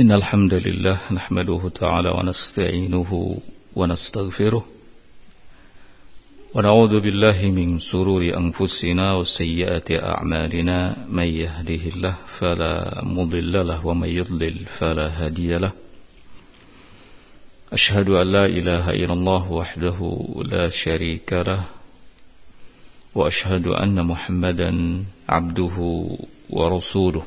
إن الحمد لله نحمده تعالى ونستعينه ونستغفره ونعوذ بالله من سرور أنفسنا وسيئات أعمالنا من يهده الله فلا مضل له ومن يضلل فلا هادي له أشهد أن لا إله إلا الله وحده لا شريك له وأشهد أن محمدا عبده ورسوله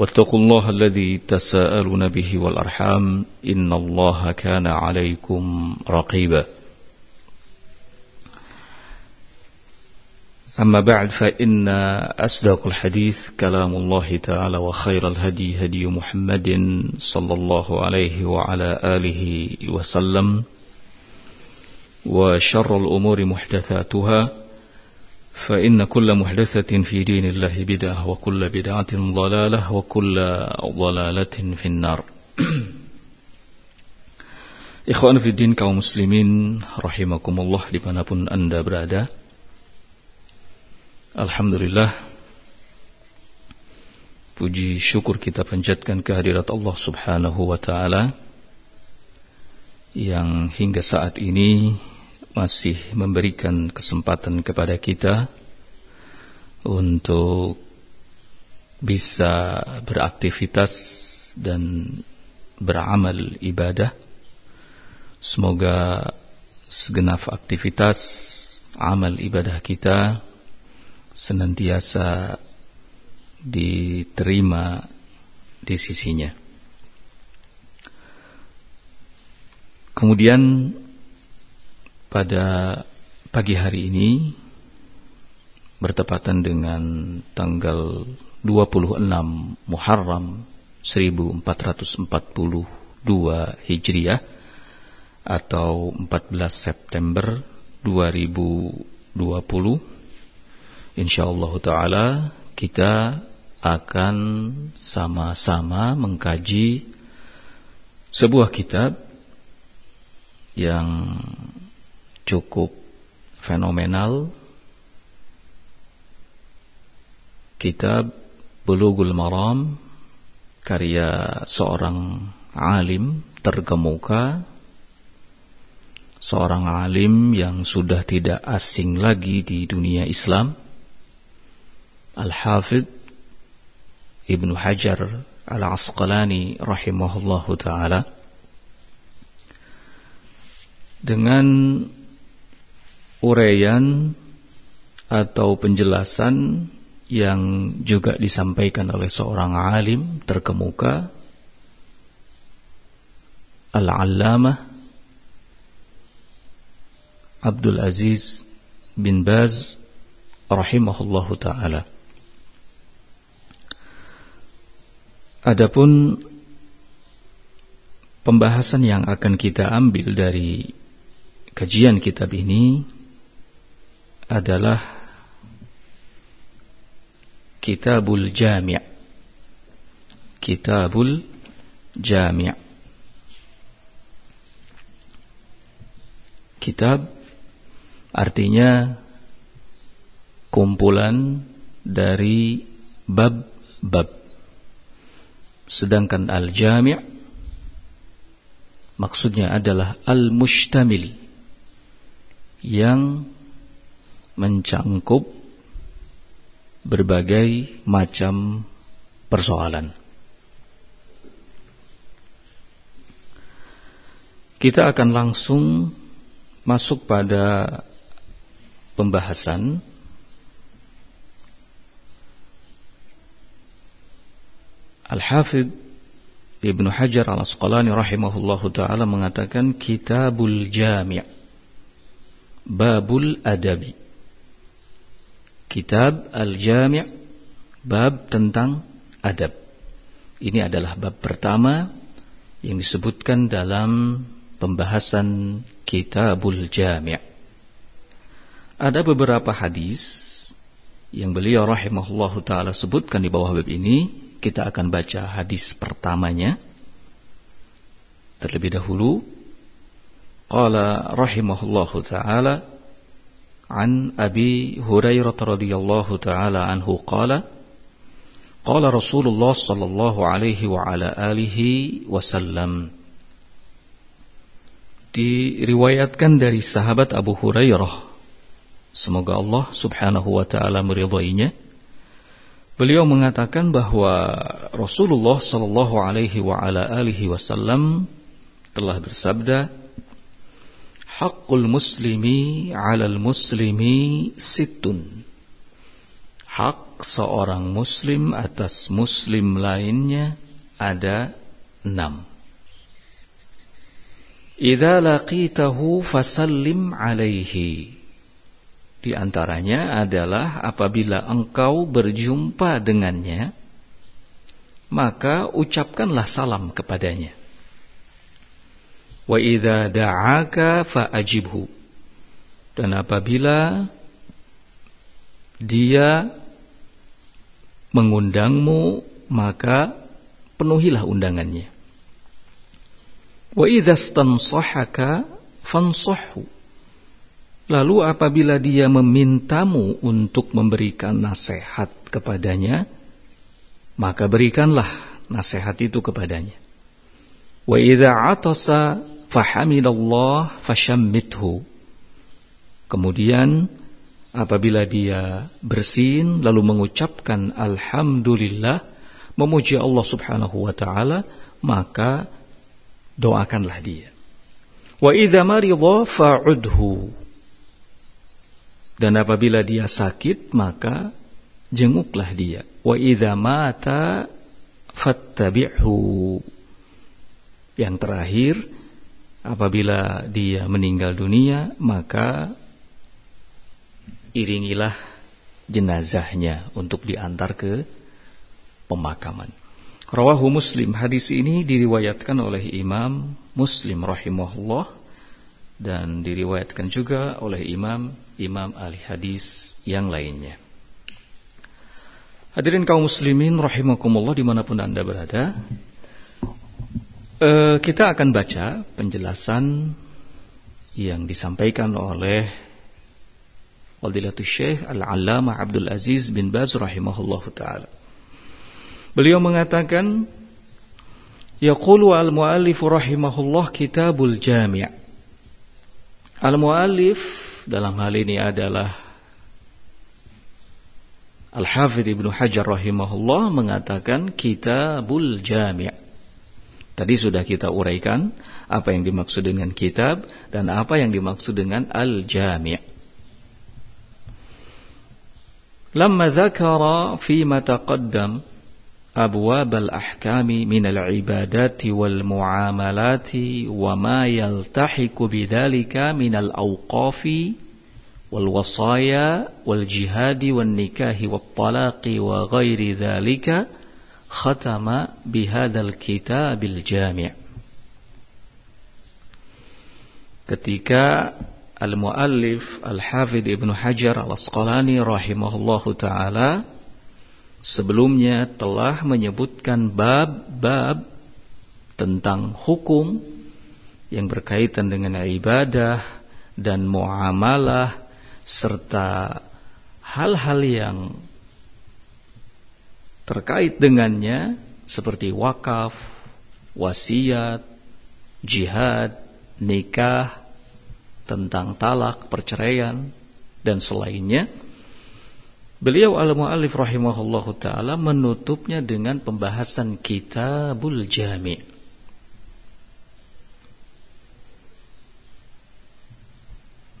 واتقوا الله الذي تساءلون به والأرحام إن الله كان عليكم رقيبا. أما بعد فإن أصدق الحديث كلام الله تعالى وخير الهدي هدي محمد صلى الله عليه وعلى آله وسلم وشر الأمور محدثاتها. فإن كل محدثة في دين الله بدعة وكل بدعة ضلالة وكل ضلالة في النار Ikhwan Fiddin kaum muslimin Rahimakumullah dimanapun anda berada Alhamdulillah Puji syukur kita panjatkan kehadirat Allah subhanahu wa ta'ala Yang hingga saat ini masih memberikan kesempatan kepada kita untuk bisa beraktivitas dan beramal ibadah. Semoga segenap aktivitas amal ibadah kita senantiasa diterima di sisinya. Kemudian pada pagi hari ini bertepatan dengan tanggal 26 Muharram 1442 Hijriah atau 14 September 2020 insyaallah taala kita akan sama-sama mengkaji sebuah kitab yang cukup fenomenal. Kitab Bulughul Maram karya seorang alim terkemuka seorang alim yang sudah tidak asing lagi di dunia Islam Al-Hafidh Ibnu Hajar Al-Asqalani rahimahullahu taala. Dengan uraian atau penjelasan yang juga disampaikan oleh seorang alim terkemuka Al-Allamah Abdul Aziz bin Baz rahimahullahu taala. Adapun pembahasan yang akan kita ambil dari kajian kitab ini adalah Kitabul Jami' Kitabul Jami' Kitab artinya kumpulan dari bab-bab. Sedangkan al-jami' maksudnya adalah al-mustamil yang mencangkup berbagai macam persoalan. Kita akan langsung masuk pada pembahasan Al-Hafidh Ibnu Hajar Al-Asqalani rahimahullahu taala mengatakan Kitabul Jami' Babul Adabi Kitab Al-Jami' Bab tentang adab Ini adalah bab pertama yang disebutkan dalam pembahasan Kitabul Jami'. Ada beberapa hadis yang beliau rahimahullahu taala sebutkan di bawah bab ini. Kita akan baca hadis pertamanya. Terlebih dahulu qala rahimahullahu taala an Abi Hurairah radhiyallahu taala anhu qala Qala Rasulullah sallallahu alaihi wa ala alihi wasallam Diriwayatkan dari sahabat Abu Hurairah. Semoga Allah subhanahu wa ta'ala meridainya Beliau mengatakan bahwa Rasulullah sallallahu alaihi wa ala alihi wasallam telah bersabda Haqqul muslimi 'alal muslimi sittun Hak seorang muslim atas muslim lainnya ada enam. Idza laqitahu fasallim alaihi. Di antaranya adalah apabila engkau berjumpa dengannya, maka ucapkanlah salam kepadanya. Wa idza da'aka fa'ajibhu. Dan apabila dia mengundangmu maka penuhilah undangannya. Wa idza stansahaka fansahhu. Lalu apabila dia memintamu untuk memberikan nasihat kepadanya, maka berikanlah nasihat itu kepadanya. Wa idza atasa fahamidallah fashammithu. Kemudian apabila dia bersin lalu mengucapkan alhamdulillah memuji Allah Subhanahu wa taala maka doakanlah dia. Wa idza maridha fa'udhu. Dan apabila dia sakit maka jenguklah dia. Wa idza mata fattabi'hu. Yang terakhir apabila dia meninggal dunia maka iringilah jenazahnya untuk diantar ke pemakaman. Rawahu Muslim. Hadis ini diriwayatkan oleh Imam Muslim rahimahullah dan diriwayatkan juga oleh imam imam ahli hadis yang lainnya. Hadirin kaum muslimin rahimakumullah di mana pun anda berada, uh, kita akan baca penjelasan yang disampaikan oleh Fadilatul Syekh Al-Allamah Abdul Aziz bin Baz rahimahullah taala. Beliau mengatakan Yaqulu al-muallif rahimahullah kitabul jami' Al-muallif dalam hal ini adalah Al-Hafidh Ibnu Hajar rahimahullah mengatakan kitabul jami' Tadi sudah kita uraikan apa yang dimaksud dengan kitab dan apa yang dimaksud dengan al-jami'. Lama dzakara fi ma taqaddam abwab al-ahkami min Al-ibadat wal Muamalat wa ma yaltahiqu bidzalika min Al-Awqaf wal wasaya wal Jihad wan nikahi wat talaqi wa ghairi dzalika khatama bihadal kitabil jami' ketika al-muallif al-hafidh Ibnu Hajar al-Asqalani rahimahullahu taala sebelumnya telah menyebutkan bab-bab tentang hukum yang berkaitan dengan ibadah dan muamalah serta hal-hal yang terkait dengannya seperti wakaf, wasiat, jihad, nikah, tentang talak, perceraian dan selainnya. Beliau al-muallif rahimahullahu taala menutupnya dengan pembahasan Kitabul Jami'.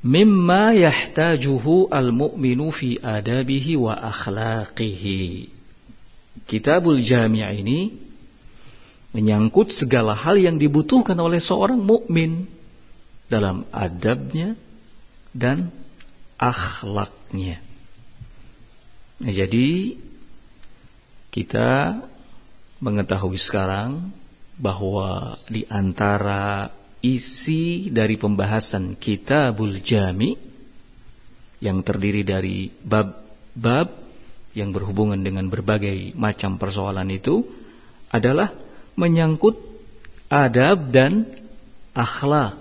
Mimma yahtajuhu al-mu'minu fi adabihi wa akhlaqihi. Kitabul Jami' ini menyangkut segala hal yang dibutuhkan oleh seorang mukmin dalam adabnya dan akhlaknya. Nah, jadi kita mengetahui sekarang bahwa di antara isi dari pembahasan Kitabul Jami yang terdiri dari bab-bab yang berhubungan dengan berbagai macam persoalan itu adalah menyangkut adab dan akhlak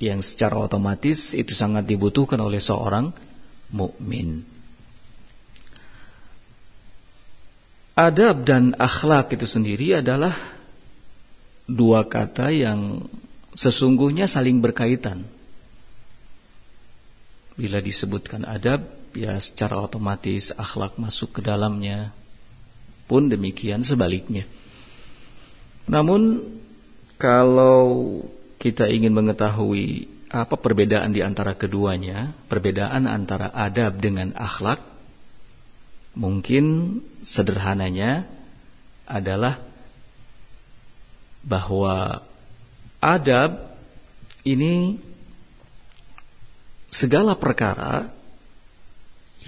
yang secara otomatis itu sangat dibutuhkan oleh seorang mukmin. Adab dan akhlak itu sendiri adalah dua kata yang sesungguhnya saling berkaitan. Bila disebutkan adab, ya secara otomatis akhlak masuk ke dalamnya. Pun demikian sebaliknya. Namun kalau kita ingin mengetahui apa perbedaan di antara keduanya, perbedaan antara adab dengan akhlak, mungkin sederhananya adalah bahwa adab ini segala perkara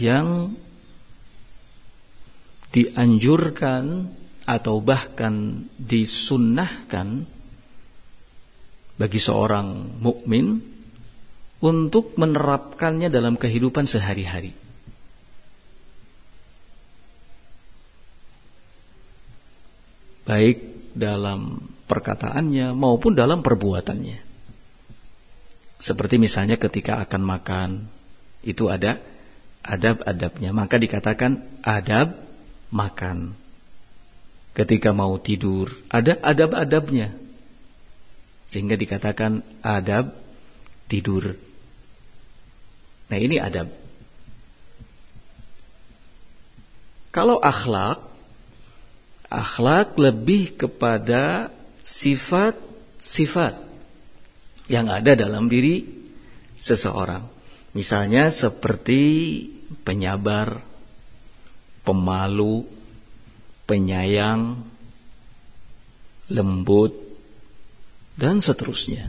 yang dianjurkan atau bahkan disunnahkan bagi seorang mukmin untuk menerapkannya dalam kehidupan sehari-hari. Baik dalam perkataannya maupun dalam perbuatannya. Seperti misalnya ketika akan makan, itu ada adab-adabnya. Maka dikatakan adab makan. Ketika mau tidur, ada adab-adabnya. Sehingga dikatakan adab tidur. Nah ini adab. Kalau akhlak, akhlak lebih kepada sifat-sifat yang ada dalam diri seseorang. Misalnya seperti penyabar, pemalu, penyayang, lembut, dan seterusnya.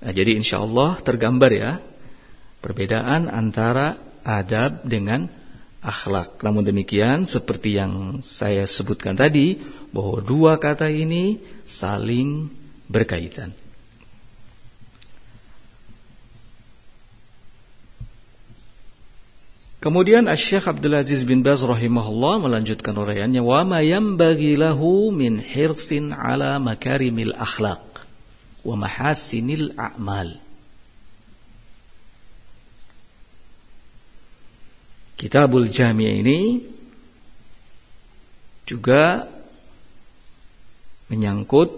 Nah, jadi insya Allah tergambar ya perbedaan antara adab dengan akhlak. Namun demikian seperti yang saya sebutkan tadi bahwa dua kata ini saling berkaitan. Kemudian Syekh Abdul Aziz bin Baz rahimahullah melanjutkan uraiannya wa ma yanbaghi lahu min hirsin ala makarimil akhlaq wa mahasinil a'mal. Kitabul Jami' ini juga menyangkut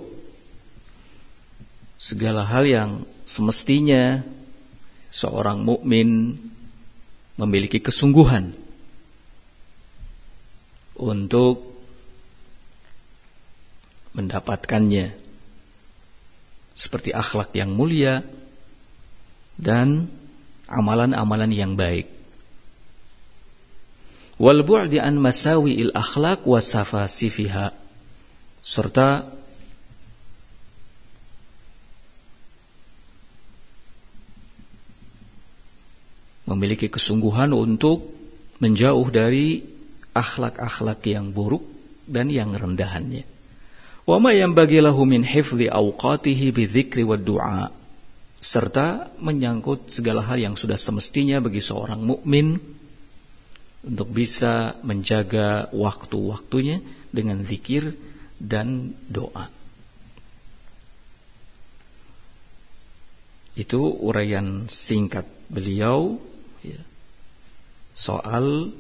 segala hal yang semestinya seorang mukmin memiliki kesungguhan untuk mendapatkannya seperti akhlak yang mulia dan amalan-amalan yang baik. Wal bu'di an masawi'il akhlak wa safasifiha serta memiliki kesungguhan untuk menjauh dari akhlak-akhlak yang buruk dan yang rendahannya. Wa ma yanbaghi min hifdhi awqatihi bidzikri wad du'a serta menyangkut segala hal yang sudah semestinya bagi seorang mukmin untuk bisa menjaga waktu-waktunya dengan zikir dan doa. Itu uraian singkat beliau soal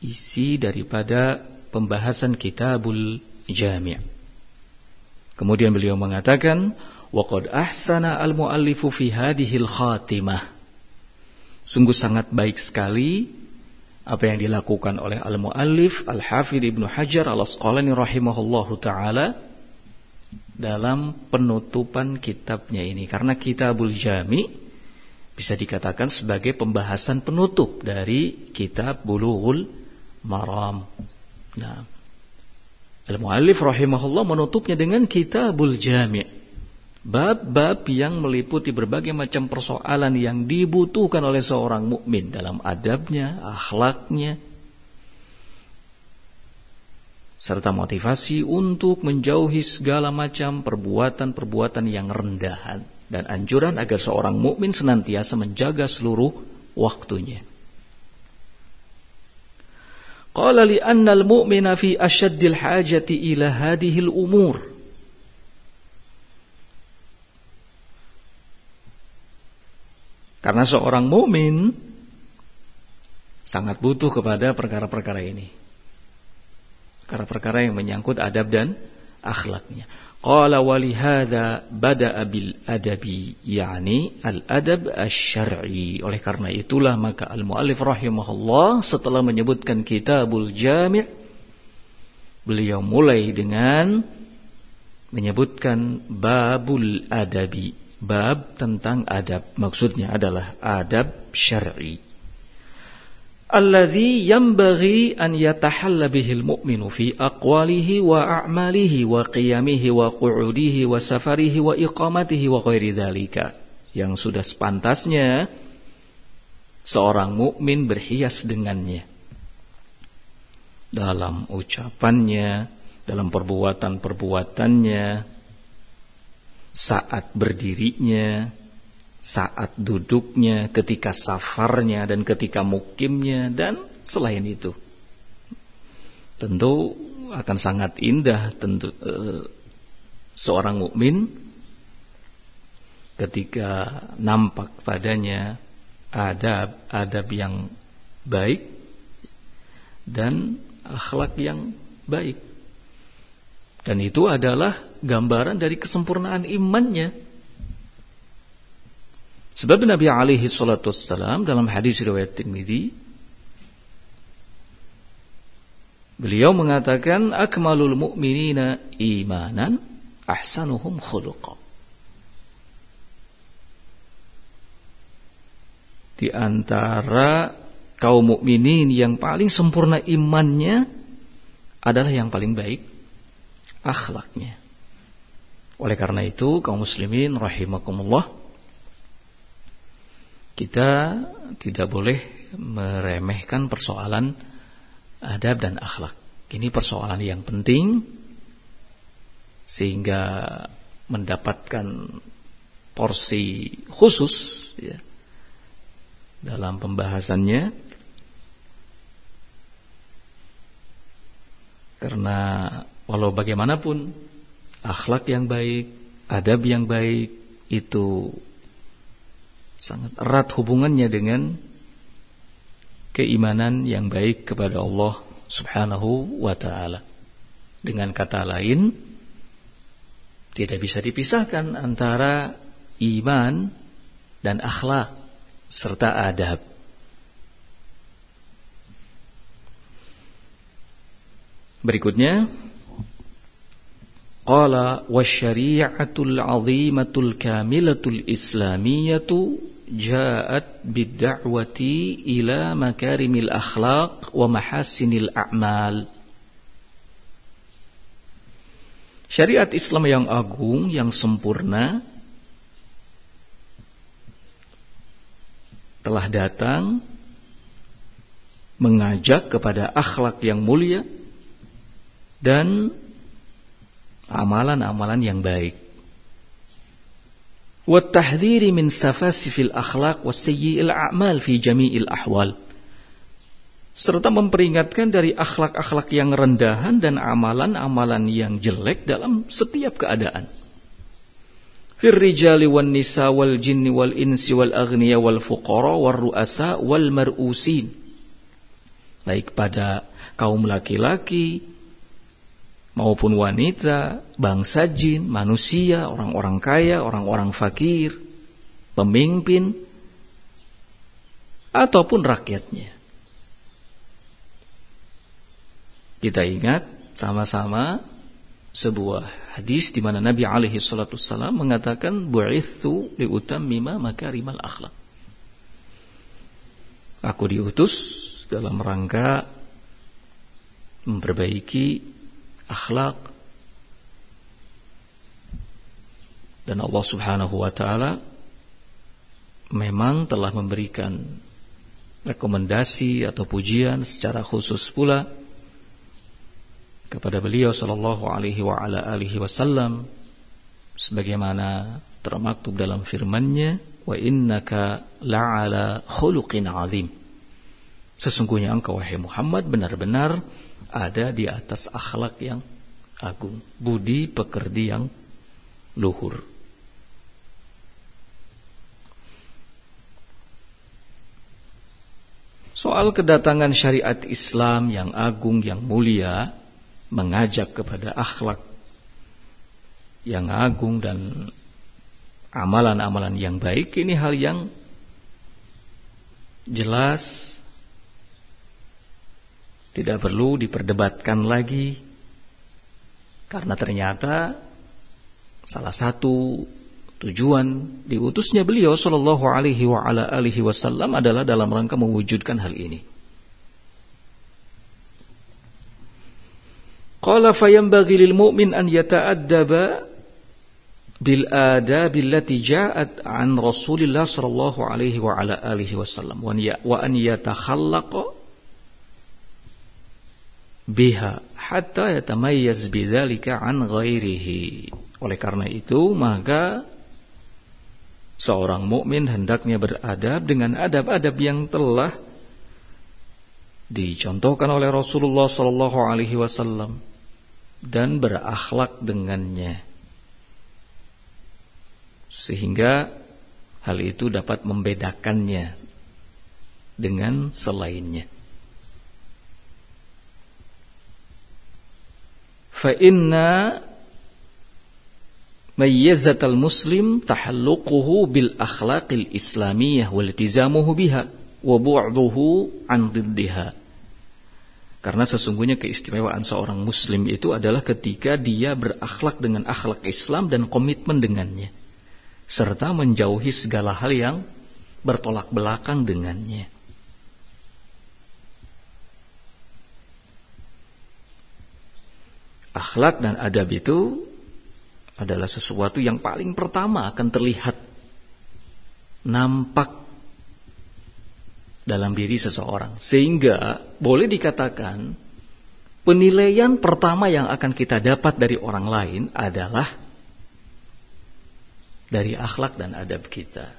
isi daripada pembahasan kitabul jami' Kemudian beliau mengatakan, "Waqad ahsana al-muallifu fi hadhil khatimah." Sungguh sangat baik sekali apa yang dilakukan oleh al-muallif Al-Hafidh Ibnu Hajar Al-Asqalani rahimahullahu taala dalam penutupan kitabnya ini karena Kitabul Jami' bisa dikatakan sebagai pembahasan penutup dari kitab Bulughul Maram. Nah, Al-Muallif rahimahullah menutupnya dengan Kitabul Jami'. Bab-bab yang meliputi berbagai macam persoalan yang dibutuhkan oleh seorang mukmin dalam adabnya, akhlaknya, serta motivasi untuk menjauhi segala macam perbuatan-perbuatan yang rendahan dan anjuran agar seorang mukmin senantiasa menjaga seluruh waktunya. Qala li anna al-mu'mina fi ashaddil hajati ila hadhihi al-umur. Karena seorang mukmin sangat butuh kepada perkara-perkara ini perkara-perkara yang menyangkut adab dan akhlaknya. Qala walihada bada'a bil adabi yakni al adab asy-syar'i. Oleh karena itulah maka al muallif rahimahullah setelah menyebutkan kitabul jami' beliau mulai dengan menyebutkan babul adabi, bab tentang adab. Maksudnya adalah adab syar'i alladhi yanbaghi an yatahalla bihil mu'minu fi aqwalihi wa a'malihi wa qiyamihi wa qu'udihi wa safarihi wa iqamatihi wa ghairi dhalika. Yang sudah sepantasnya seorang mukmin berhias dengannya. Dalam ucapannya dalam perbuatan-perbuatannya saat berdirinya saat duduknya, ketika safarnya dan ketika mukimnya dan selain itu. Tentu akan sangat indah tentu uh, seorang mukmin ketika nampak padanya adab-adab yang baik dan akhlak yang baik. Dan itu adalah gambaran dari kesempurnaan imannya. Sebab Nabi alaihi salatu wassalam dalam hadis riwayat Tirmidzi beliau mengatakan akmalul mu'minina imanan ahsanuhum khuluqa. Di antara kaum mukminin yang paling sempurna imannya adalah yang paling baik akhlaknya. Oleh karena itu kaum muslimin rahimakumullah kita tidak boleh meremehkan persoalan adab dan akhlak. Ini persoalan yang penting sehingga mendapatkan porsi khusus ya, dalam pembahasannya karena walau bagaimanapun akhlak yang baik, adab yang baik itu sangat erat hubungannya dengan keimanan yang baik kepada Allah Subhanahu wa taala. Dengan kata lain, tidak bisa dipisahkan antara iman dan akhlak serta adab. Berikutnya Qala wasyari'atul 'azimatul kamilatul islamiyatu ja'at bid-da'wati ila makarimil akhlaq wa mahasinil a'mal. Syariat Islam yang agung, yang sempurna telah datang mengajak kepada akhlak yang mulia dan amalan-amalan yang baik. والتحذير من سفاسف الأخلاق والسيء الأعمال في جميع الأحوال serta memperingatkan dari akhlak-akhlak yang rendahan dan amalan-amalan yang jelek dalam setiap keadaan. Fir rijali wan nisa wal jinni wal insi wal aghniya wal fuqara wal ru'asa wal mar'usin. Baik pada kaum laki-laki, maupun wanita, bangsa jin, manusia, orang-orang kaya, orang-orang fakir, pemimpin, ataupun rakyatnya. Kita ingat sama-sama sebuah hadis di mana Nabi alaihi salatu wasallam mengatakan bu'ithu liutammima makarimal akhlak. Aku diutus dalam rangka memperbaiki akhlak dan Allah Subhanahu wa taala memang telah memberikan rekomendasi atau pujian secara khusus pula kepada beliau sallallahu alaihi wa ala alihi wasallam sebagaimana termaktub dalam firman-Nya wa innaka la'ala khuluqin azim. Sesungguhnya engkau wahai Muhammad benar-benar ada di atas akhlak yang agung budi pekerti yang luhur. Soal kedatangan syariat Islam yang agung, yang mulia, mengajak kepada akhlak yang agung dan amalan-amalan yang baik, ini hal yang jelas tidak perlu diperdebatkan lagi karena ternyata salah satu Tujuan diutusnya beliau Shallallahu Alaihi wa ala alihi Wasallam adalah dalam rangka mewujudkan hal ini. Qala fayanbaghi lil mu'min an yata'addaba bil adab allati ja'at an Rasulillah sallallahu alaihi wa ala alihi wasallam wa an yatakhallaqa biha hatta yatamayyaz bidzalika an ghairihi. Oleh karena itu, maka Seorang mukmin hendaknya beradab dengan adab-adab yang telah dicontohkan oleh Rasulullah Sallallahu Alaihi Wasallam dan berakhlak dengannya, sehingga hal itu dapat membedakannya dengan selainnya. Fa inna mayyazatal muslim tahalluquhu bil akhlaqil islamiyah wal iltizamuhu biha wa bu'duhu an diddiha karena sesungguhnya keistimewaan seorang muslim itu adalah ketika dia berakhlak dengan akhlak Islam dan komitmen dengannya serta menjauhi segala hal yang bertolak belakang dengannya. Akhlak dan adab itu adalah sesuatu yang paling pertama akan terlihat nampak dalam diri seseorang. Sehingga boleh dikatakan penilaian pertama yang akan kita dapat dari orang lain adalah dari akhlak dan adab kita.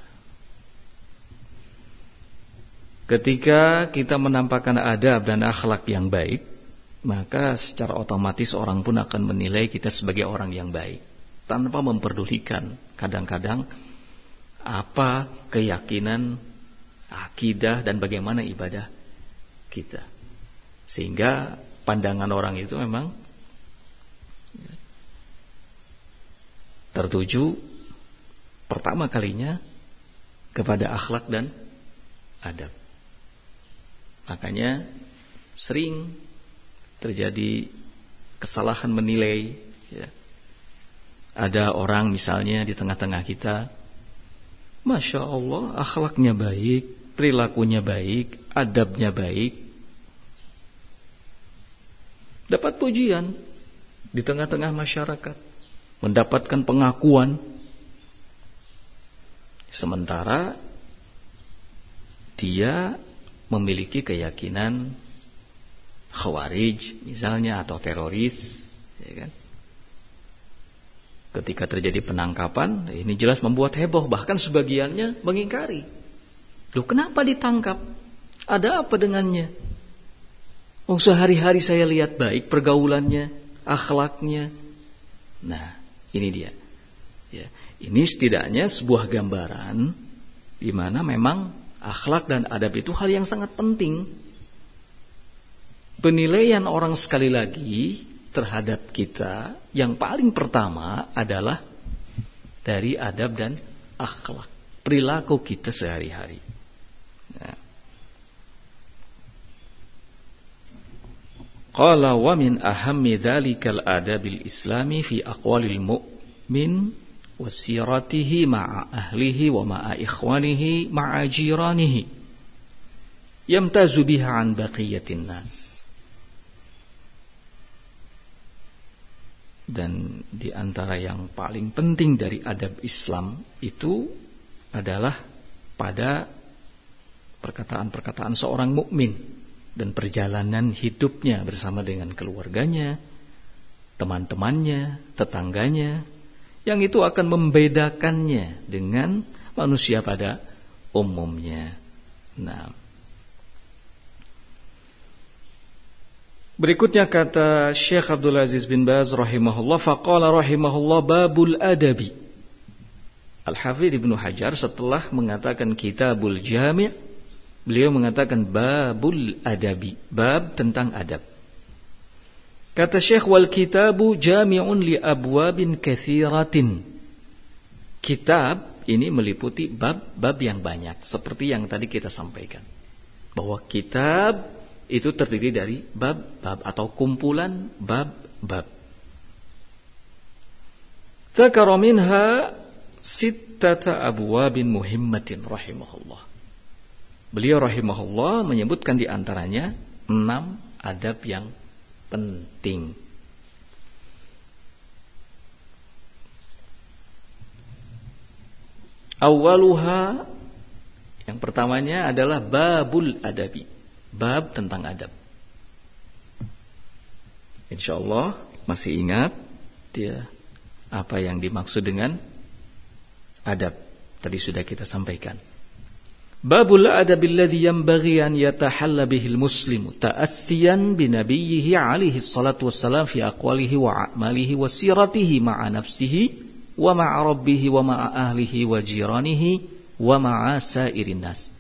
Ketika kita menampakkan adab dan akhlak yang baik, maka secara otomatis orang pun akan menilai kita sebagai orang yang baik tanpa memperdulikan kadang-kadang apa keyakinan, akidah dan bagaimana ibadah kita. Sehingga pandangan orang itu memang tertuju pertama kalinya kepada akhlak dan adab. Makanya sering terjadi kesalahan menilai ya, ada orang misalnya di tengah-tengah kita, masya Allah, akhlaknya baik, perilakunya baik, adabnya baik, dapat pujian di tengah-tengah masyarakat, mendapatkan pengakuan. Sementara dia memiliki keyakinan khawarij misalnya atau teroris, ya kan? Ketika terjadi penangkapan, ini jelas membuat heboh, bahkan sebagiannya mengingkari. Loh, kenapa ditangkap? Ada apa dengannya? Oh, sehari-hari saya lihat baik pergaulannya, akhlaknya. Nah, ini dia. Ya, ini setidaknya sebuah gambaran di mana memang akhlak dan adab itu hal yang sangat penting. Penilaian orang sekali lagi terhadap kita yang paling pertama adalah dari adab dan akhlak perilaku kita sehari-hari. Ya. Qala wa min ahammi dhalikal adabil islami fi aqwalil mu'min wa siratihi ma'a ahlihi wa ma'a ikhwanihi ma'a jiranihi yamtazu biha an baqiyatin nas. Dan di antara yang paling penting dari adab Islam itu adalah pada perkataan-perkataan seorang mukmin dan perjalanan hidupnya bersama dengan keluarganya, teman-temannya, tetangganya, yang itu akan membedakannya dengan manusia pada umumnya. Nah, Berikutnya kata Syekh Abdul Aziz bin Baz rahimahullah faqala rahimahullah babul adabi. Al-Hafidh Ibnu Hajar setelah mengatakan kitabul jami' beliau mengatakan babul adabi, bab tentang adab. Kata Syekh wal kitabu jami'un li abwabin kathiratin. Kitab ini meliputi bab-bab yang banyak seperti yang tadi kita sampaikan. Bahwa kitab itu terdiri dari bab-bab atau kumpulan bab-bab. Dzakara minha sittata abwabin muhimmatin rahimahullah. Beliau rahimahullah menyebutkan di antaranya enam adab yang penting. Awaluha yang pertamanya adalah babul adabi bab tentang adab. Insya Allah masih ingat dia apa yang dimaksud dengan adab. Tadi sudah kita sampaikan. Babul adab alladhi yanbaghi an yatahalla bihi al-muslim ta'assiyan bi nabiyhi alaihi salatu wassalam fi aqwalihi wa a'malihi wa siratihi ma'a nafsihi wa ma'a rabbihi wa ma'a ahlihi wa jiranihi wa ma'a sairin nas.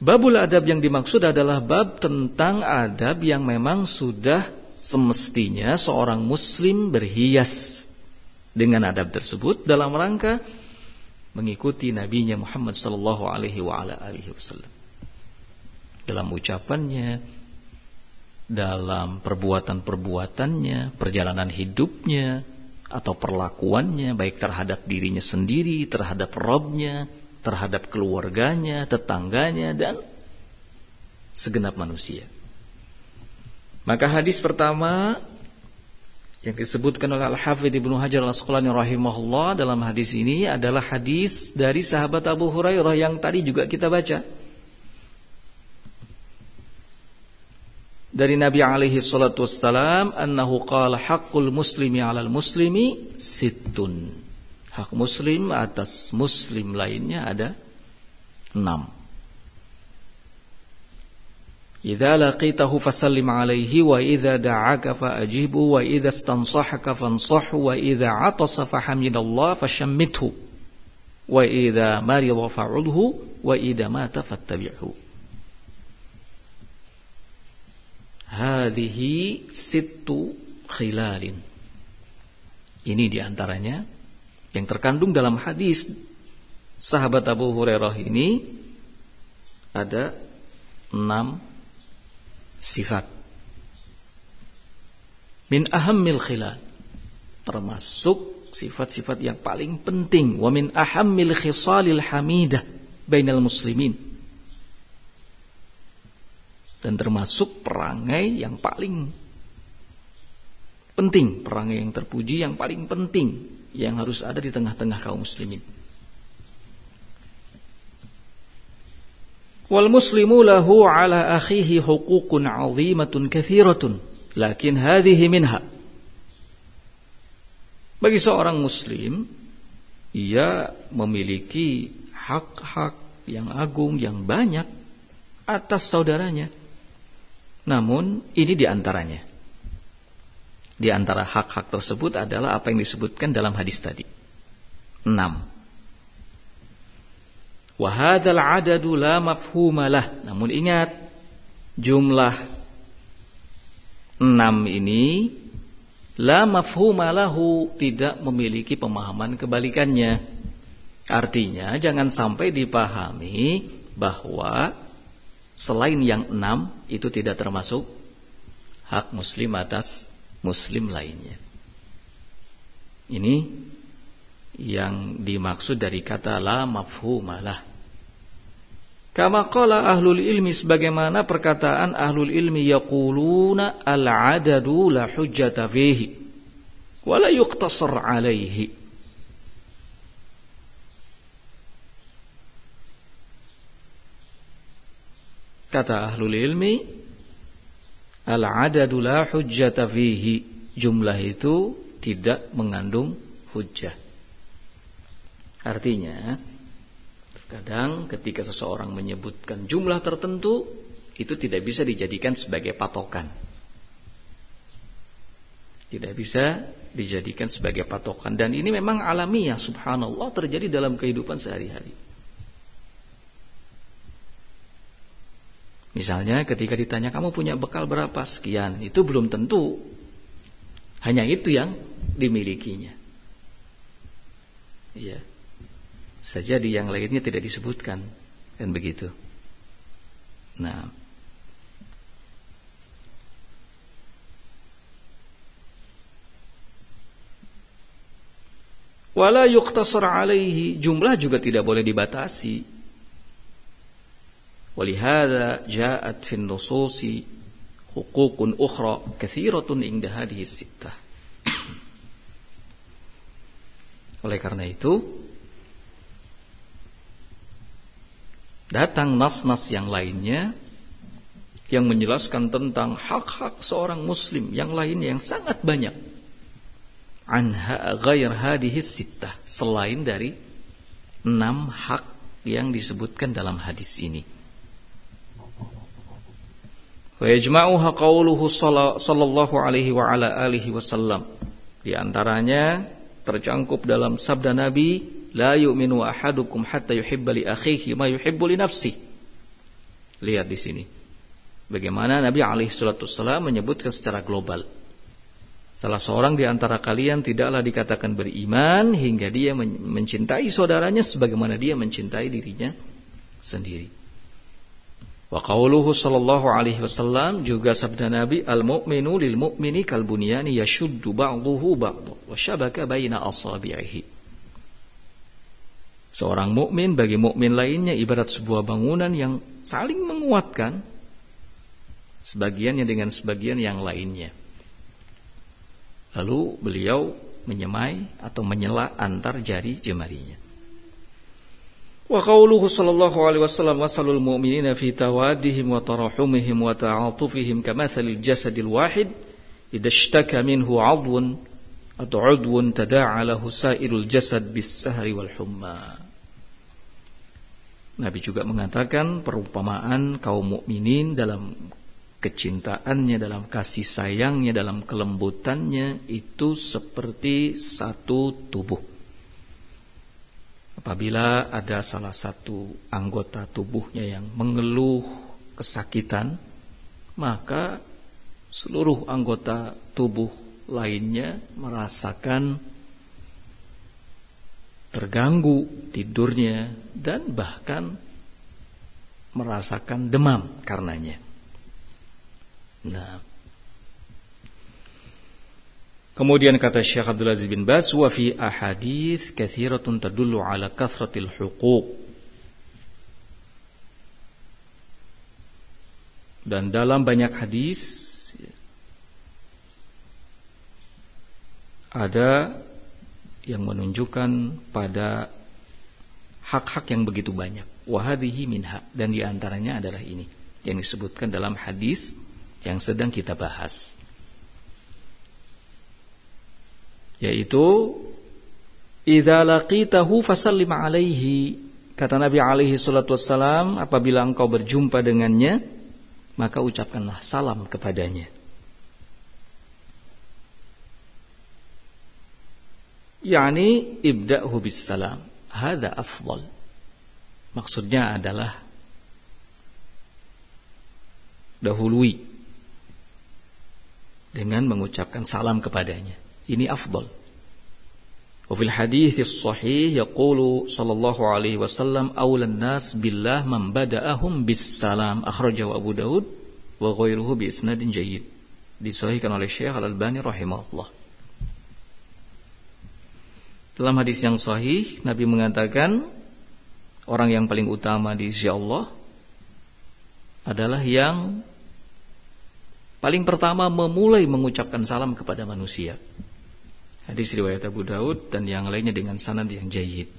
Babul adab yang dimaksud adalah bab tentang adab yang memang sudah semestinya seorang muslim berhias dengan adab tersebut dalam rangka mengikuti nabinya Muhammad sallallahu alaihi wa ala alihi wasallam. Dalam ucapannya, dalam perbuatan-perbuatannya, perjalanan hidupnya atau perlakuannya baik terhadap dirinya sendiri, terhadap Robnya, terhadap keluarganya, tetangganya dan segenap manusia. Maka hadis pertama yang disebutkan oleh Al-Hafidh Ibnu Hajar Al-Asqalani rahimahullah dalam hadis ini adalah hadis dari sahabat Abu Hurairah yang tadi juga kita baca. Dari Nabi alaihi salatu wassalam annahu qala haqqul muslimi 'alal muslimi sittun. Hak muslim atas muslim lainnya ada enam. Idza laqitahu fasallim alaihi wa idza da'aka fa'ajibhu wa idza istansahaka fansahhu wa idza 'atasa fahamidallah fashammithu wa idza marida fa'udhu wa idza mata fattabi'hu. Hadhihi sittu khilalin. Ini di antaranya yang terkandung dalam hadis sahabat Abu Hurairah ini ada enam sifat. Min ahammil khilal termasuk sifat-sifat yang paling penting. Wa min ahammil khisalil hamidah bainal muslimin dan termasuk perangai yang paling penting perangai yang terpuji yang paling penting yang harus ada di tengah-tengah kaum muslimin. Wal muslimu lahu ala akhihi huququn 'azimatun katsiratun, lakin hadhihi minha. Bagi seorang muslim, ia memiliki hak-hak yang agung yang banyak atas saudaranya. Namun ini di antaranya. Di antara hak-hak tersebut adalah apa yang disebutkan dalam hadis tadi. 6. Wahadzal adadu la mafhumalah. Namun ingat jumlah 6 ini la mafhumalahu tidak memiliki pemahaman kebalikannya. Artinya jangan sampai dipahami bahwa selain yang enam itu tidak termasuk hak muslim atas muslim lainnya. Ini yang dimaksud dari kata la mafhumalah. Kama qala ahlul ilmi sebagaimana perkataan ahlul ilmi yaquluna al-adadu la hujjata fihi wa la yuqtasar alaihi. Kata ahlul ilmi Al-adadu la hujjata fihi. Jumlah itu tidak mengandung hujjah. Artinya, terkadang ketika seseorang menyebutkan jumlah tertentu, itu tidak bisa dijadikan sebagai patokan. Tidak bisa dijadikan sebagai patokan. Dan ini memang alamiah, subhanallah, terjadi dalam kehidupan sehari-hari. Misalnya ketika ditanya kamu punya bekal berapa? Sekian, itu belum tentu. Hanya itu yang dimilikinya. Iya. Saja di yang lainnya tidak disebutkan. Dan begitu. Nah, wala yuqtasar alaihi. Jumlah juga tidak boleh dibatasi ولهذا جاءت في النصوص حقوق أخرى كثيرة عند هذه الستة Oleh karena itu datang nas-nas yang lainnya yang menjelaskan tentang hak-hak seorang muslim yang lainnya yang sangat banyak anha ghair hadhihi sittah selain dari enam hak yang disebutkan dalam hadis ini. Wa yajma'uha qawluhu sallallahu alaihi wa ala alihi wasallam. Di antaranya tercangkup dalam sabda Nabi, la yu'minu ahadukum hatta yuhibba li akhihi ma yuhibbu li nafsi. Lihat di sini. Bagaimana Nabi alaihi salatu wasallam menyebutkan secara global. Salah seorang di antara kalian tidaklah dikatakan beriman hingga dia mencintai saudaranya sebagaimana dia mencintai dirinya sendiri. Wa qawluhu sallallahu alaihi wasallam juga sabda Nabi al-mu'minu lil mu'mini kal bunyani yashuddu ba'dahu ba'dha wa syabaka baina asabi'ihi. Seorang mukmin bagi mukmin lainnya ibarat sebuah bangunan yang saling menguatkan sebagiannya dengan sebagian yang lainnya. Lalu beliau menyemai atau menyela antar jari jemarinya. Wa qawluhu sallallahu alaihi wasallam wasalul mu'minina fi tawadihim wa tarahumihim wa ta'atufihim kamathalil jasadil wahid idza ishtaka minhu 'adwun atau 'udwun tada'a lahu sa'irul jasad bis sahri wal humma. Nabi juga mengatakan perumpamaan kaum mukminin dalam kecintaannya, dalam kasih sayangnya, dalam kelembutannya itu seperti satu tubuh. Apabila ada salah satu anggota tubuhnya yang mengeluh kesakitan, maka seluruh anggota tubuh lainnya merasakan terganggu tidurnya dan bahkan merasakan demam karenanya. Nah, Kemudian kata Syekh Abdul Aziz bin Baz wa fi ahadits katsiratun tadullu ala kathratil huquq. Dan dalam banyak hadis ada yang menunjukkan pada hak-hak yang begitu banyak. Wahadihi minha dan di antaranya adalah ini yang disebutkan dalam hadis yang sedang kita bahas. Yaitu idza laqitahu fasallim alaihi. Kata Nabi alaihi salatu wassalam apabila engkau berjumpa dengannya maka ucapkanlah salam kepadanya. Yakni ibda'hu bis salam hada afdal. Maksudnya adalah dahului. Dengan mengucapkan salam kepadanya ini afdal. Wa fil hadits sahih yaqulu sallallahu alaihi wasallam aulan nas billah man bada'ahum bis salam akhrajahu Abu Daud wa ghairuhu bi isnadin jayyid. Disahihkan oleh Syekh Al Albani rahimahullah. Dalam hadis yang sahih Nabi mengatakan orang yang paling utama di sisi Allah adalah yang paling pertama memulai mengucapkan salam kepada manusia. Hadis riwayat Abu Daud dan yang lainnya dengan sanad yang jayid.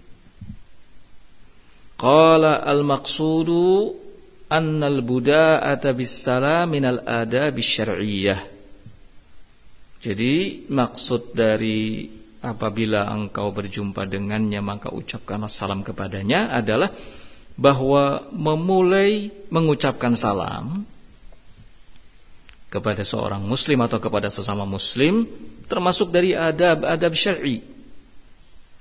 Qala al-maqsudu annal buda'ata bis-salam minal adab syar'iyyah. Jadi maksud dari apabila engkau berjumpa dengannya maka ucapkanlah salam kepadanya adalah bahwa memulai mengucapkan salam kepada seorang muslim atau kepada sesama muslim termasuk dari adab-adab syar'i.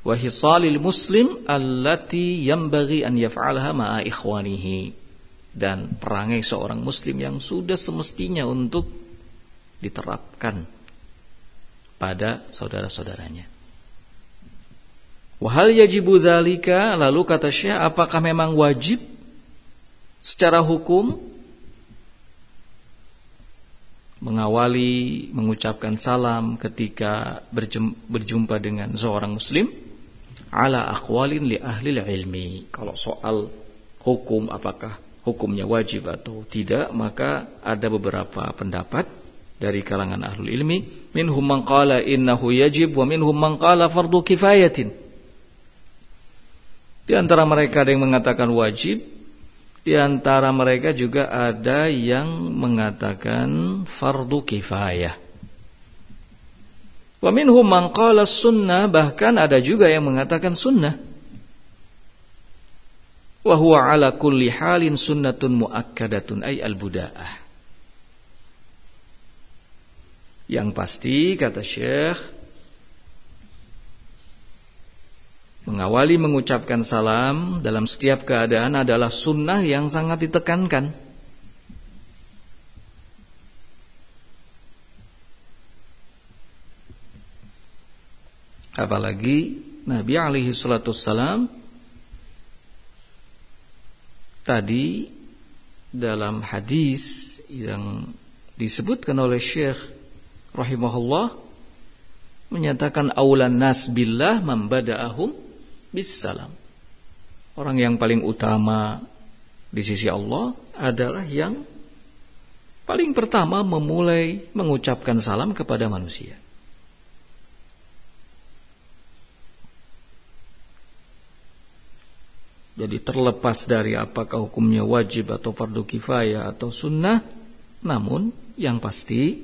Wa hisalil muslim allati yanbaghi an yaf'alha ma'a ikhwanihi. Dan perangai seorang muslim yang sudah semestinya untuk diterapkan pada saudara-saudaranya. Wahal yajibu dzalika? Lalu kata Syekh apakah memang wajib secara hukum mengawali mengucapkan salam ketika berjumpa dengan seorang muslim ala aqwalin li ahli ilmi. Kalau soal hukum apakah hukumnya wajib atau tidak maka ada beberapa pendapat dari kalangan ahlul ilmi. Minhum man qala innahu yajib wa minhum man qala fardu kifayatin. Di antara mereka ada yang mengatakan wajib di antara mereka juga ada yang mengatakan fardu kifayah. Wa minhum man qala sunnah bahkan ada juga yang mengatakan sunnah. Wa huwa ala kulli halin sunnatun muakkadatun ay al-buda'ah. Yang pasti kata Syekh Mengawali mengucapkan salam dalam setiap keadaan adalah sunnah yang sangat ditekankan. Apalagi Nabi alaihi salatu salam tadi dalam hadis yang disebutkan oleh Syekh rahimahullah menyatakan aulan nas billah bisalam. Orang yang paling utama di sisi Allah adalah yang paling pertama memulai mengucapkan salam kepada manusia. Jadi terlepas dari apakah hukumnya wajib atau fardu kifayah atau sunnah, namun yang pasti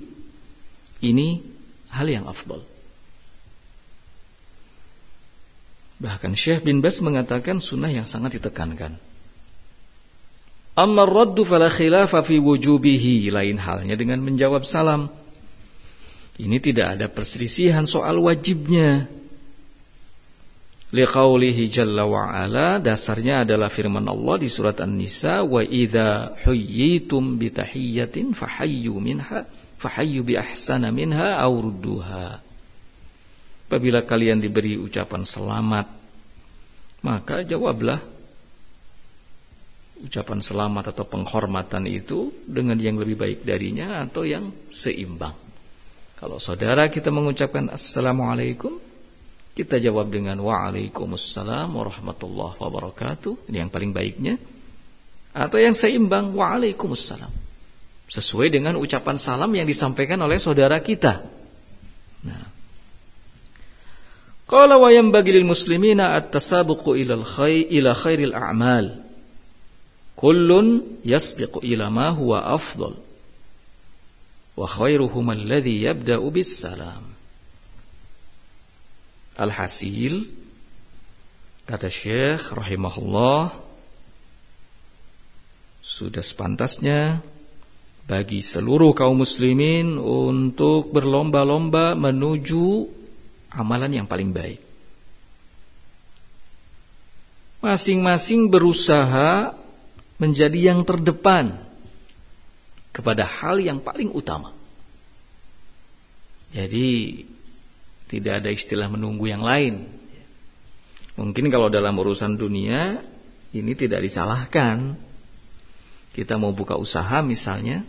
ini hal yang afdol. Bahkan Syekh bin Bas mengatakan sunnah yang sangat ditekankan. Amma raddu fala khilafa fi wujubihi. Lain halnya dengan menjawab salam. Ini tidak ada perselisihan soal wajibnya. Liqaulihi jalla wa ala dasarnya adalah firman Allah di surat An-Nisa wa idza huyyitum bi tahiyyatin fahayyu minha fahayyu bi ahsana minha aw rudduha. Apabila kalian diberi ucapan selamat, maka jawablah ucapan selamat atau penghormatan itu dengan yang lebih baik darinya atau yang seimbang. Kalau saudara kita mengucapkan assalamualaikum, kita jawab dengan waalaikumsalam warahmatullahi wabarakatuh. Ini yang paling baiknya. Atau yang seimbang waalaikumsalam sesuai dengan ucapan salam yang disampaikan oleh saudara kita. Nah. Qala wa yanbaghi lil muslimina at-tasabuqu ila al-khair ila khairil a'mal. Kullun yasbiqu ila ma huwa afdal. Wa khairuhum alladhi yabda'u bis salam. Alhasil kata Syekh rahimahullah sudah sepantasnya bagi seluruh kaum muslimin untuk berlomba-lomba menuju amalan yang paling baik. Masing-masing berusaha menjadi yang terdepan kepada hal yang paling utama. Jadi tidak ada istilah menunggu yang lain. Mungkin kalau dalam urusan dunia ini tidak disalahkan. Kita mau buka usaha misalnya,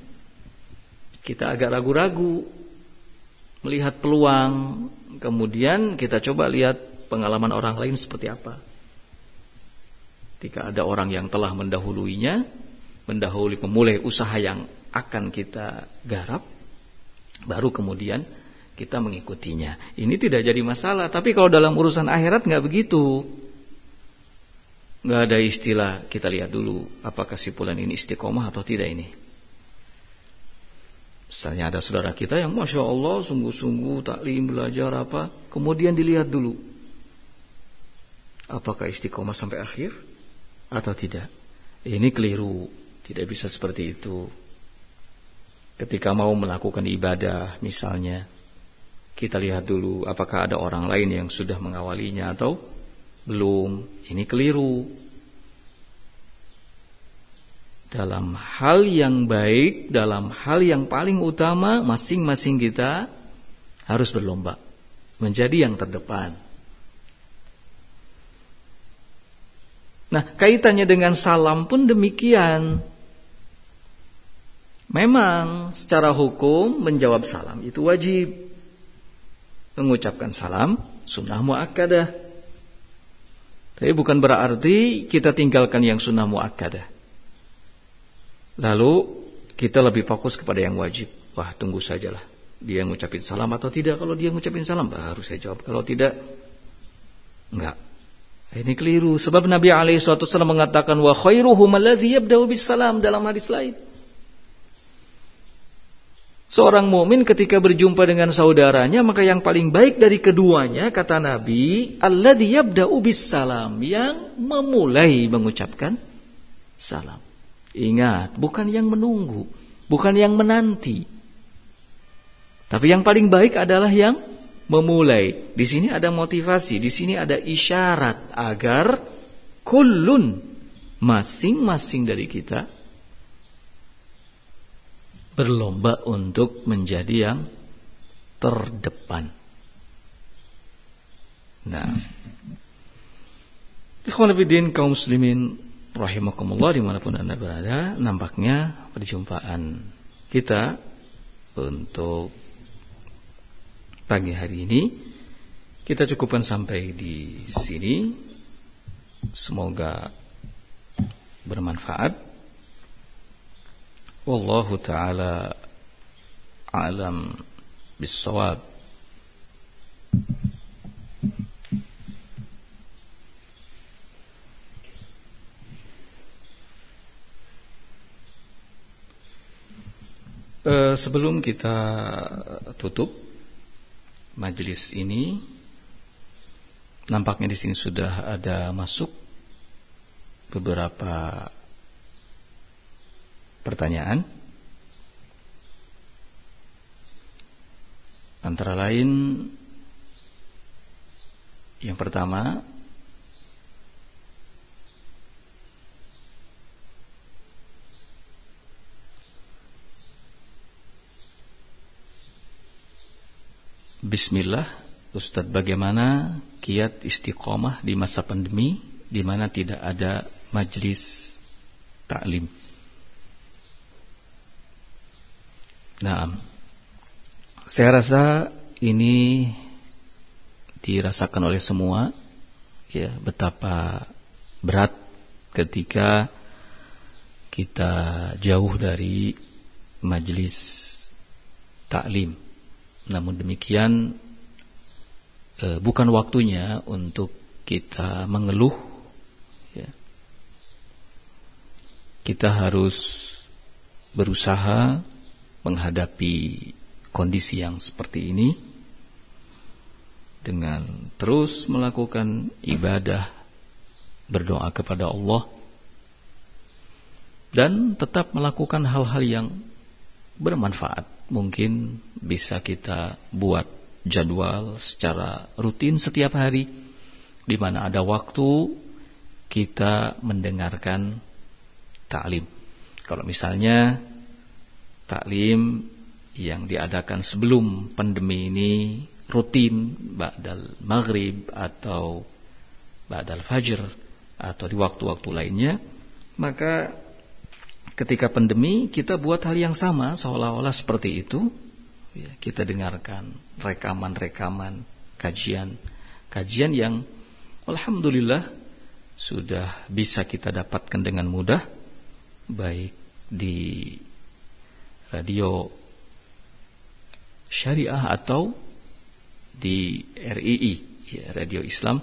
kita agak ragu-ragu melihat peluang, kemudian kita coba lihat pengalaman orang lain seperti apa. Ketika ada orang yang telah mendahuluinya, mendahului pemulai usaha yang akan kita garap, baru kemudian kita mengikutinya. Ini tidak jadi masalah, tapi kalau dalam urusan akhirat nggak begitu. nggak ada istilah kita lihat dulu apakah si ini istiqomah atau tidak ini. Misalnya ada saudara kita yang masya Allah sungguh-sungguh taklim belajar apa, kemudian dilihat dulu apakah istiqomah sampai akhir atau tidak. Ini keliru, tidak bisa seperti itu. Ketika mau melakukan ibadah misalnya, kita lihat dulu apakah ada orang lain yang sudah mengawalinya atau belum. Ini keliru. Dalam hal yang baik, dalam hal yang paling utama, masing-masing kita harus berlomba menjadi yang terdepan. Nah, kaitannya dengan salam pun demikian. Memang secara hukum menjawab salam itu wajib. Mengucapkan salam sunnah muakkadah. Tapi bukan berarti kita tinggalkan yang sunnah muakkadah. Lalu kita lebih fokus kepada yang wajib. Wah, tunggu sajalah. Dia ngucapin salam atau tidak. Kalau dia ngucapin salam baru saya jawab. Kalau tidak enggak. Ini keliru sebab Nabi alaihi wasallam mengatakan wa khairuhum alladhi yabda'u bis salam dalam hadis lain. Seorang mukmin ketika berjumpa dengan saudaranya maka yang paling baik dari keduanya kata Nabi alladhi yabda'u bis salam yang memulai mengucapkan salam. Ingat, bukan yang menunggu, bukan yang menanti. Tapi yang paling baik adalah yang memulai. Di sini ada motivasi, di sini ada isyarat agar kullun masing-masing dari kita berlomba untuk menjadi yang terdepan. Nah, Ikhwan kaum muslimin rahimakumullah di mana pun anda berada, nampaknya perjumpaan kita untuk pagi hari ini kita cukupkan sampai di sini. Semoga bermanfaat. Wallahu taala alam bisawab. Uh, sebelum kita tutup majelis ini nampaknya di sini sudah ada masuk beberapa pertanyaan. Antara lain yang pertama Bismillah, Ustadz bagaimana kiat istiqomah di masa pandemi di mana tidak ada majlis taklim? Nah, saya rasa ini dirasakan oleh semua ya betapa berat ketika kita jauh dari majlis taklim namun demikian eh, bukan waktunya untuk kita mengeluh. Ya. Kita harus berusaha menghadapi kondisi yang seperti ini dengan terus melakukan ibadah, berdoa kepada Allah, dan tetap melakukan hal-hal yang bermanfaat mungkin bisa kita buat jadwal secara rutin setiap hari di mana ada waktu kita mendengarkan taklim. Kalau misalnya taklim yang diadakan sebelum pandemi ini rutin ba'dal maghrib atau ba'dal fajr atau di waktu-waktu lainnya, maka ketika pandemi kita buat hal yang sama seolah-olah seperti itu. Ya, kita dengarkan rekaman-rekaman kajian. Kajian yang alhamdulillah sudah bisa kita dapatkan dengan mudah baik di radio syariah atau di RII ya, Radio Islam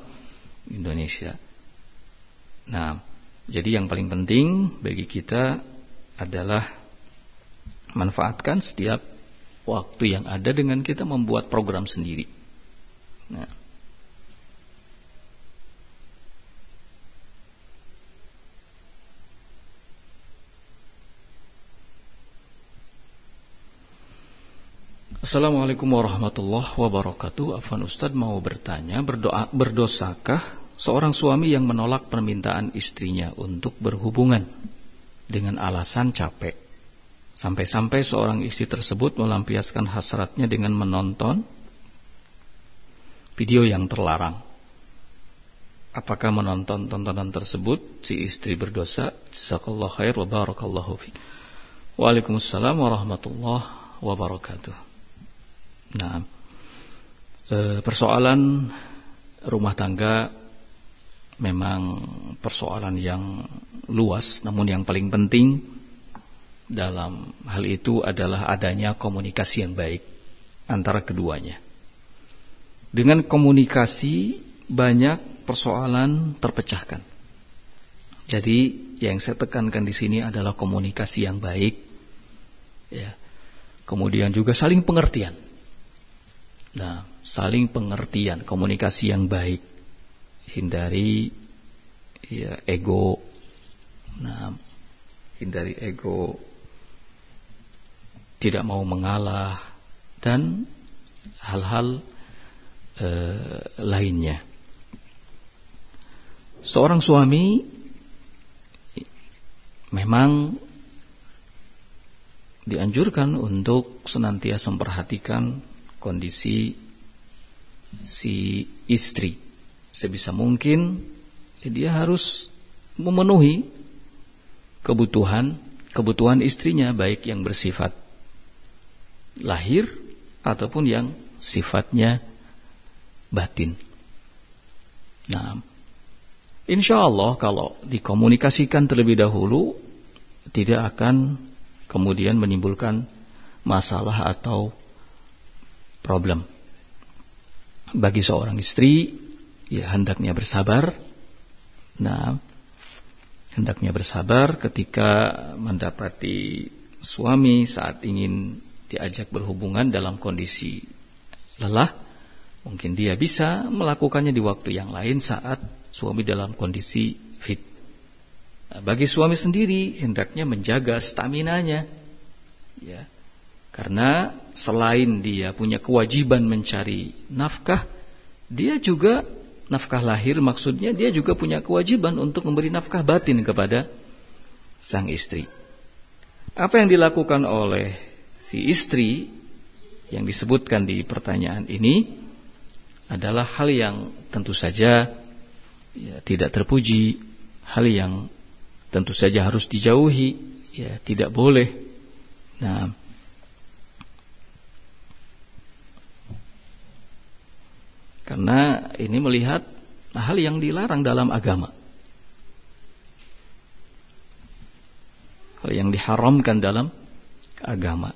Indonesia. Nah, jadi yang paling penting bagi kita adalah manfaatkan setiap waktu yang ada dengan kita membuat program sendiri. Nah, Assalamualaikum warahmatullahi wabarakatuh. Afan Ustadz mau bertanya, berdoa berdosakah seorang suami yang menolak permintaan istrinya untuk berhubungan dengan alasan capek? Sampai-sampai seorang istri tersebut melampiaskan hasratnya dengan menonton video yang terlarang. Apakah menonton tontonan tersebut si istri berdosa? Jazakallahu khair wa barakallahu fi. Waalaikumsalam warahmatullahi wabarakatuh. Nah, persoalan rumah tangga memang persoalan yang luas, namun yang paling penting dalam hal itu adalah adanya komunikasi yang baik antara keduanya. Dengan komunikasi banyak persoalan terpecahkan. Jadi yang saya tekankan di sini adalah komunikasi yang baik, ya. Kemudian juga saling pengertian. Nah, saling pengertian, komunikasi yang baik, hindari ya ego. Nah, hindari ego, tidak mau mengalah dan hal-hal eh, lainnya. Seorang suami memang dianjurkan untuk senantiasa memperhatikan kondisi si istri. Sebisa mungkin dia harus memenuhi kebutuhan kebutuhan istrinya baik yang bersifat lahir ataupun yang sifatnya batin. Nah, insya Allah kalau dikomunikasikan terlebih dahulu tidak akan kemudian menimbulkan masalah atau problem. Bagi seorang istri, ya hendaknya bersabar. Nah, hendaknya bersabar ketika mendapati suami saat ingin diajak berhubungan dalam kondisi lelah. Mungkin dia bisa melakukannya di waktu yang lain saat suami dalam kondisi fit. Bagi suami sendiri hendaknya menjaga stamina-nya. Ya. Karena selain dia punya kewajiban mencari nafkah, dia juga nafkah lahir maksudnya dia juga punya kewajiban untuk memberi nafkah batin kepada sang istri. Apa yang dilakukan oleh si istri yang disebutkan di pertanyaan ini adalah hal yang tentu saja ya, tidak terpuji, hal yang tentu saja harus dijauhi, ya tidak boleh. Nah, Karena ini melihat hal yang dilarang dalam agama. Hal yang diharamkan dalam agama.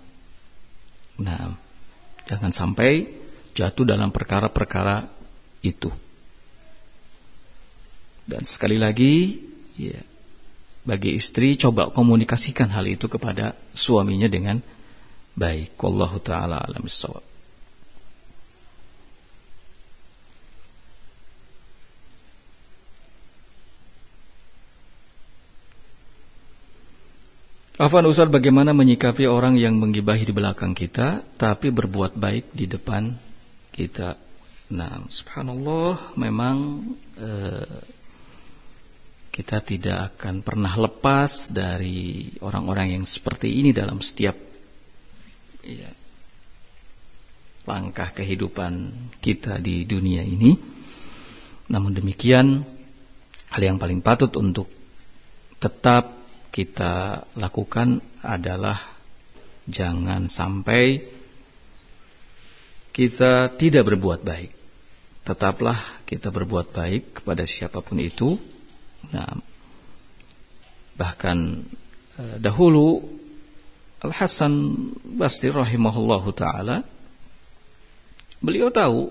Nah, jangan sampai jatuh dalam perkara-perkara itu. Dan sekali lagi, ya, bagi istri coba komunikasikan hal itu kepada suaminya dengan baik. Wallahu taala alam Afan Ustaz bagaimana menyikapi orang yang menggibahi di belakang kita tapi berbuat baik di depan kita. Nah, subhanallah memang eh, kita tidak akan pernah lepas dari orang-orang yang seperti ini dalam setiap ya, langkah kehidupan kita di dunia ini. Namun demikian, hal yang paling patut untuk tetap kita lakukan adalah jangan sampai kita tidak berbuat baik. Tetaplah kita berbuat baik kepada siapa pun itu. Nah, bahkan eh, dahulu Al Hasan Basri rahimahullahu taala beliau tahu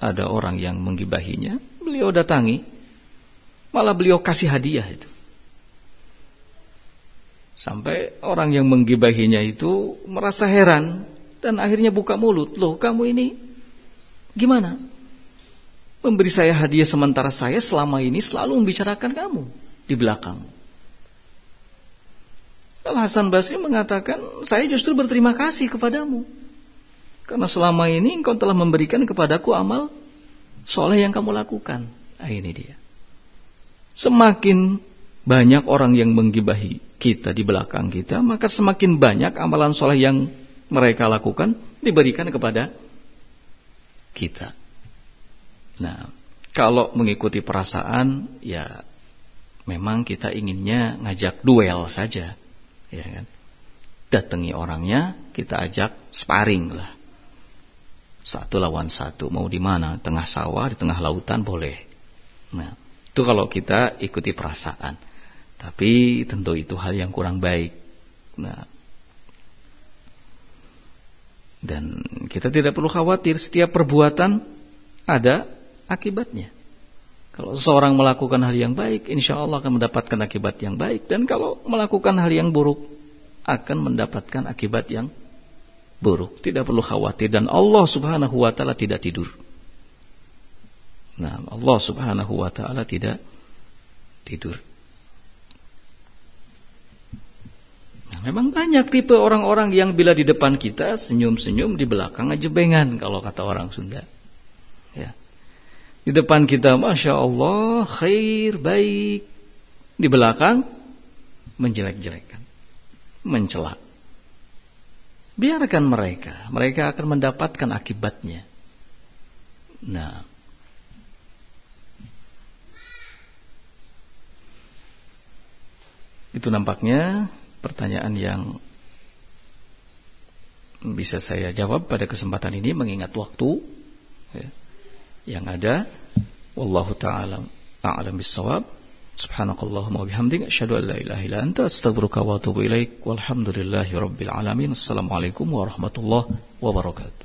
ada orang yang menggibahinya, beliau datangi Malah beliau kasih hadiah itu. Sampai orang yang menggibahinya itu merasa heran dan akhirnya buka mulut. Loh kamu ini gimana? Memberi saya hadiah sementara saya selama ini selalu membicarakan kamu di belakang. Al Hasan Basri mengatakan, saya justru berterima kasih kepadamu. Karena selama ini engkau telah memberikan kepadaku amal soleh yang kamu lakukan. Nah, ini dia. Semakin banyak orang yang menggibahi kita di belakang kita, maka semakin banyak amalan soleh yang mereka lakukan diberikan kepada kita. Nah, kalau mengikuti perasaan, ya memang kita inginnya ngajak duel saja, ya kan? Datangi orangnya, kita ajak sparring lah. Satu lawan satu, mau di mana? Tengah sawah, di tengah lautan boleh. Nah, itu kalau kita ikuti perasaan. Tapi tentu itu hal yang kurang baik. Nah, dan kita tidak perlu khawatir setiap perbuatan ada akibatnya. Kalau seseorang melakukan hal yang baik, insya Allah akan mendapatkan akibat yang baik. Dan kalau melakukan hal yang buruk, akan mendapatkan akibat yang buruk. Tidak perlu khawatir. Dan Allah subhanahu wa ta'ala tidak tidur. Nah, Allah subhanahu wa ta'ala tidak tidur. Memang banyak tipe orang-orang yang bila di depan kita senyum-senyum di belakang aja bengan kalau kata orang Sunda. Ya. Di depan kita Masya Allah khair baik. Di belakang menjelek-jelekan. Mencela. Biarkan mereka. Mereka akan mendapatkan akibatnya. Nah. Itu nampaknya pertanyaan yang bisa saya jawab pada kesempatan ini mengingat waktu ya, yang ada. Wallahu taala a'lam bissawab. Subhanakallahumma wa bihamdika asyhadu an la ilaha illa anta astaghfiruka wa atubu ilaik. Walhamdulillahi rabbil alamin. Assalamualaikum warahmatullahi wabarakatuh